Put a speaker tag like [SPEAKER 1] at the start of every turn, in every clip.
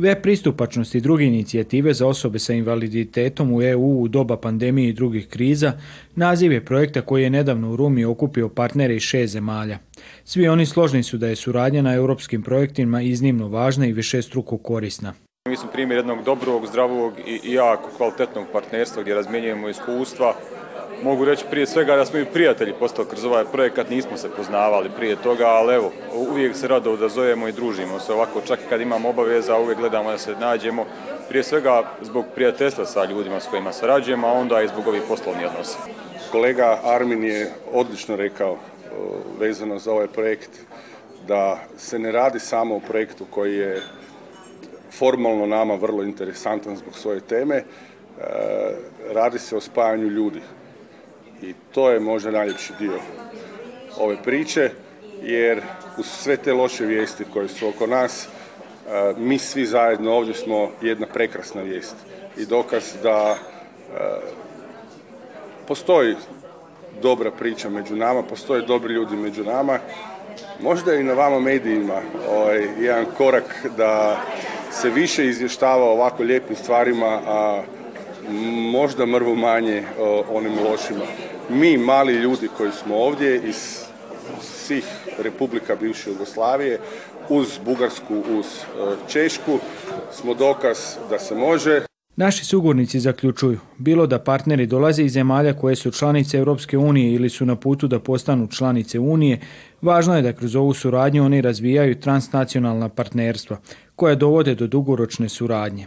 [SPEAKER 1] Web pristupačnost i druge inicijative za osobe sa invaliditetom u EU u doba pandemije i drugih kriza naziv je projekta koji je nedavno u Rumi okupio partnere iz šest zemalja. Svi oni složni su da je suradnja na europskim projektima iznimno važna i višestruko korisna.
[SPEAKER 2] Mi smo primjer jednog dobrog, zdravog i jako kvalitetnog partnerstva gdje razmjenjujemo iskustva, mogu reći prije svega da smo i prijatelji postao kroz ovaj projekat, nismo se poznavali prije toga, ali evo, uvijek se rado zovemo i družimo se ovako, čak i kad imamo obaveza, uvijek gledamo da se nađemo, prije svega zbog prijateljstva sa ljudima s kojima sarađujemo, a onda i zbog ovih poslovnih odnosa.
[SPEAKER 3] Kolega Armin je odlično rekao vezano za ovaj projekt da se ne radi samo o projektu koji je formalno nama vrlo interesantan zbog svoje teme, e, radi se o spajanju ljudi. I to je možda najljepši dio ove priče, jer uz sve te loše vijesti koje su oko nas, e, mi svi zajedno ovdje smo jedna prekrasna vijest i dokaz da e, postoji dobra priča među nama, postoje dobri ljudi među nama. Možda i na vama medijima ovaj, jedan korak da se više izvještava o ovako lijepim stvarima, a možda mrvu manje onim lošima. Mi, mali ljudi koji smo ovdje iz svih republika bivše Jugoslavije, uz Bugarsku, uz e, Češku, smo dokaz da se može.
[SPEAKER 1] Naši sugovornici zaključuju, bilo da partneri dolaze iz zemalja koje su članice Europske unije ili su na putu da postanu članice unije, važno je da kroz ovu suradnju oni razvijaju transnacionalna partnerstva koja dovode do dugoročne suradnje.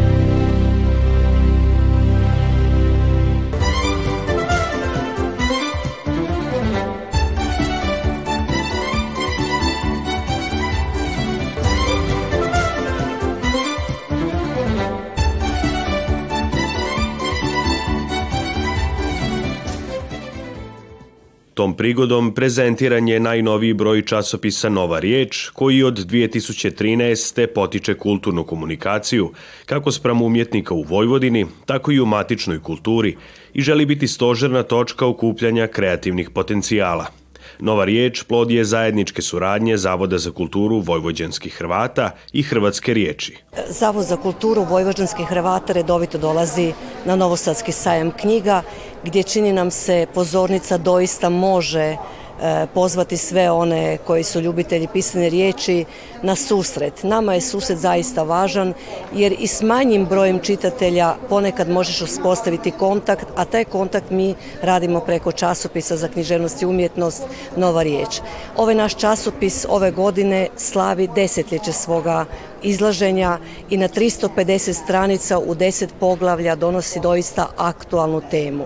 [SPEAKER 4] Tom prigodom prezentiran je najnoviji broj časopisa Nova riječ, koji od 2013. potiče kulturnu komunikaciju, kako spram umjetnika u Vojvodini, tako i u matičnoj kulturi i želi biti stožerna točka okupljanja kreativnih potencijala. Nova riječ plod je zajedničke suradnje Zavoda za kulturu Vojvođanskih Hrvata i Hrvatske riječi.
[SPEAKER 5] Zavod za kulturu Vojvođanskih Hrvata redovito dolazi na Novosadski sajam knjiga gdje čini nam se pozornica doista može pozvati sve one koji su ljubitelji pisane riječi na susret. Nama je susret zaista važan jer i s manjim brojem čitatelja ponekad možeš uspostaviti kontakt, a taj kontakt mi radimo preko časopisa za književnost i umjetnost Nova riječ. Ovaj naš časopis ove godine slavi desetljeće svoga izlaženja i na 350 stranica u deset poglavlja donosi doista aktualnu temu.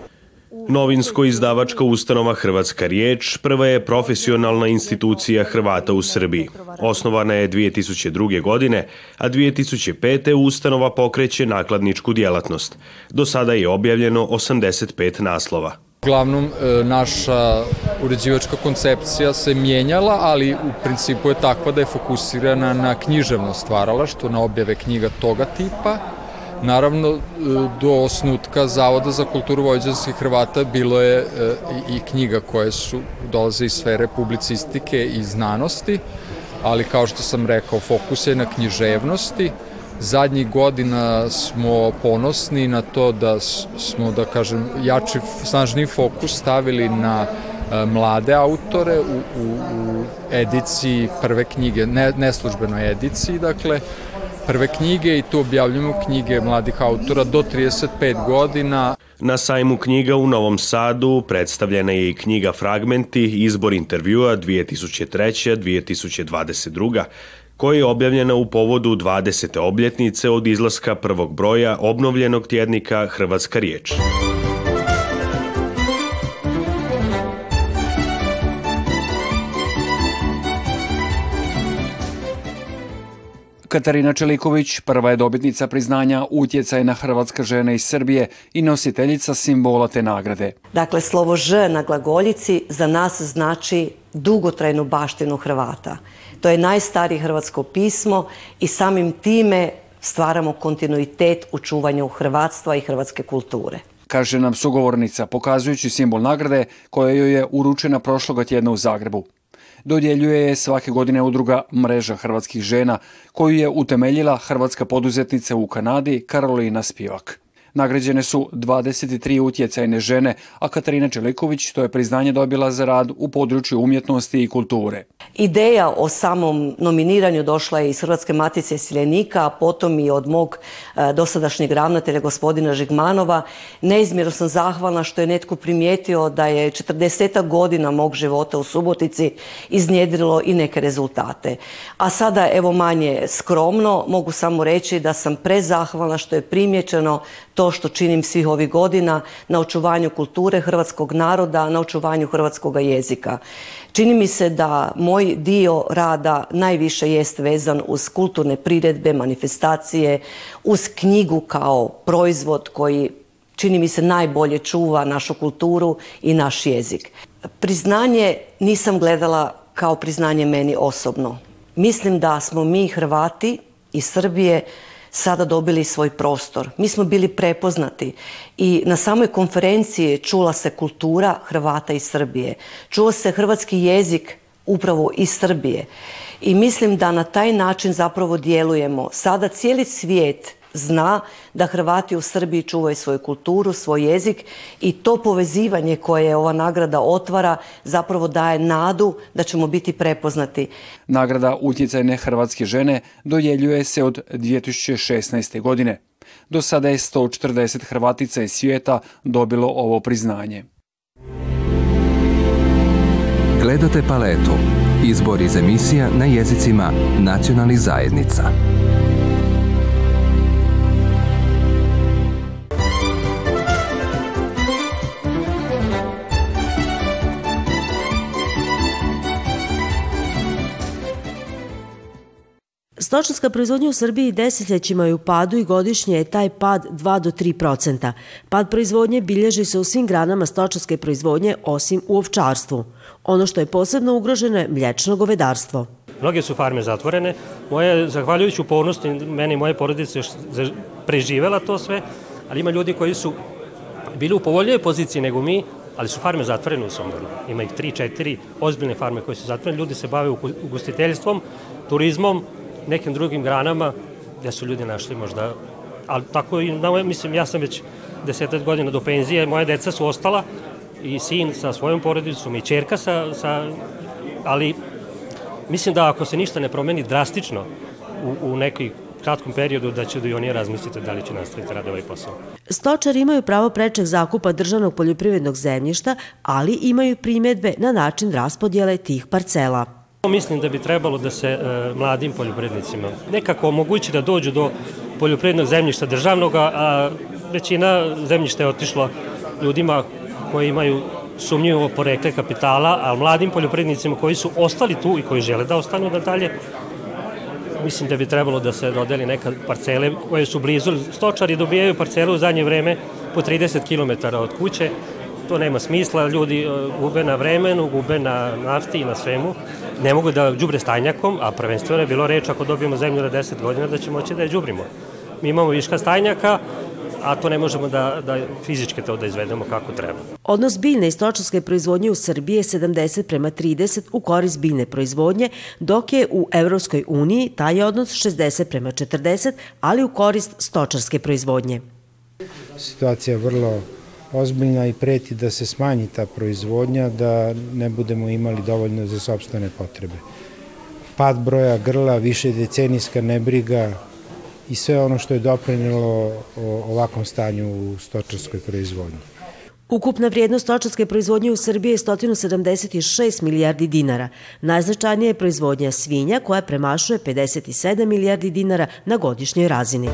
[SPEAKER 4] Novinsko-izdavačka ustanova Hrvatska riječ prva je profesionalna institucija Hrvata u Srbiji. Osnovana je 2002. godine, a 2005. ustanova pokreće nakladničku djelatnost. Do sada je objavljeno 85 naslova.
[SPEAKER 6] Uglavnom, e, naša uređivačka koncepcija se mijenjala, ali u principu je takva da je fokusirana na književno stvaralaštvo, na objave knjiga toga tipa, Naravno, e, do osnutka Zavoda za kulturu vojđanskih Hrvata bilo je e, i knjiga koje su dolaze iz sfere publicistike i znanosti, ali kao što sam rekao, fokus je na književnosti. Zadnjih godina smo ponosni na to da smo, da kažem, jači, snažni fokus stavili na e, mlade autore u, u, u ediciji prve knjige, ne, neslužbenoj ediciji, dakle, prve knjige i tu objavljamo knjige mladih autora do 35 godina.
[SPEAKER 4] Na sajmu knjiga u Novom Sadu predstavljena je i knjiga Fragmenti, izbor intervjua 2003. 2022 koja je objavljena u povodu 20. obljetnice od izlaska prvog broja obnovljenog tjednika Hrvatska riječ. Katarina Čeliković prva je dobitnica priznanja utjecaj na hrvatske žene iz Srbije i nositeljica simbola te nagrade.
[SPEAKER 7] Dakle, slovo Ž na glagoljici za nas znači dugotrajnu baštinu Hrvata. To je najstarije hrvatsko pismo i samim time stvaramo kontinuitet u čuvanju hrvatstva i hrvatske kulture.
[SPEAKER 4] Kaže nam sugovornica pokazujući simbol nagrade koja joj je uručena prošloga tjedna u Zagrebu dodjeljuje je svake godine udruga Mreža hrvatskih žena, koju je utemeljila hrvatska poduzetnica u Kanadi Karolina Spivak. Nagrađene su 23 utjecajne žene, a Katarina Čeliković to je priznanje dobila za rad u području umjetnosti i kulture.
[SPEAKER 7] Ideja o samom nominiranju došla je iz Hrvatske matice Siljenika, a potom i od mog e, dosadašnjeg ravnatelja gospodina Žigmanova. Neizmjerno sam zahvalna što je netko primijetio da je 40 godina mog života u Subotici iznjedrilo i neke rezultate. A sada, evo manje skromno, mogu samo reći da sam prezahvalna što je primjećeno to što činim svih ovih godina na očuvanju kulture hrvatskog naroda, na očuvanju hrvatskog jezika. Čini mi se da moj dio rada najviše jest vezan uz kulturne priredbe, manifestacije, uz knjigu kao proizvod koji čini mi se najbolje čuva našu kulturu i naš jezik. Priznanje nisam gledala kao priznanje meni osobno. Mislim da smo mi Hrvati i Srbije sada dobili svoj prostor. Mi smo bili prepoznati i na samoj konferenciji čula se kultura Hrvata i Srbije. Čuo se hrvatski jezik upravo iz Srbije. I mislim da na taj način zapravo djelujemo. Sada cijeli svijet zna da Hrvati u Srbiji čuvaju svoju kulturu, svoj jezik i to povezivanje koje ova nagrada otvara zapravo daje nadu da ćemo biti prepoznati.
[SPEAKER 4] Nagrada utjecajne hrvatske žene dojeljuje se od 2016. godine. Do sada je 140 Hrvatica iz svijeta dobilo ovo priznanje. Gledate paletu. Izbor iz emisija na jezicima nacionalnih zajednica.
[SPEAKER 8] Stočarska proizvodnja u Srbiji desetljećima je u padu i godišnje je taj pad 2 do 3 procenta. Pad proizvodnje bilježi se u svim granama stočarske proizvodnje osim u ovčarstvu. Ono što je posebno ugroženo je mlječno govedarstvo.
[SPEAKER 9] Mnoge su farme zatvorene. Moje, zahvaljujući upornosti meni i moje porodice preživela to sve, ali ima ljudi koji su bili u povoljnijoj poziciji nego mi, ali su farme zatvorene u Somboru. Ima ih tri, četiri ozbiljne farme koje su zatvorene. Ljudi se bave ugostiteljstvom, turizmom, nekim drugim granama gdje su ljudi našli možda ali tako i mislim ja sam već desetak godina do penzije, moja deca su ostala i sin sa svojom porodicom i čerka sa, sa ali mislim da ako se ništa ne promeni drastično u, u kratkom periodu da će i oni razmisliti da li će nastaviti rade ovaj posao.
[SPEAKER 8] Stočari imaju pravo prečeg zakupa državnog poljoprivrednog zemljišta, ali imaju primjedbe na način raspodjele tih parcela.
[SPEAKER 9] Mislim da bi trebalo da se e, mladim poljoprednicima nekako omogući da dođu do poljoprednog zemljišta državnog, a većina zemljišta je otišla ljudima koji imaju sumnjivo porekle kapitala, a mladim poljoprednicima koji su ostali tu i koji žele da ostanu dalje. mislim da bi trebalo da se dodeli neka parcele koje su blizu. Stočari dobijaju parcelu u zadnje vreme po 30 km od kuće, to nema smisla, ljudi e, gube na vremenu, gube na nafti i na svemu, ne mogu da džubre stajnjakom, a prvenstveno je bilo reč ako dobijemo zemlju na 10 godina da ćemo moći da je džubrimo. Mi imamo viška stajnjaka, a to ne možemo da, da fizički to da izvedemo kako treba.
[SPEAKER 8] Odnos biljne i stočarske proizvodnje u Srbiji je 70 prema 30 u korist biljne proizvodnje, dok je u Evropskoj uniji taj odnos 60 prema 40, ali u korist stočarske proizvodnje.
[SPEAKER 10] Situacija vrlo ozbiljna i preti da se smanji ta proizvodnja, da ne budemo imali dovoljno za sobstvene potrebe. Pad broja grla, više decenijska nebriga i sve ono što je doprinjelo ovakvom stanju u stočarskoj proizvodnji.
[SPEAKER 8] Ukupna vrijednost stočarske proizvodnje u Srbiji je 176 milijardi dinara. Najznačajnija je proizvodnja svinja koja premašuje 57 milijardi dinara na godišnjoj razini.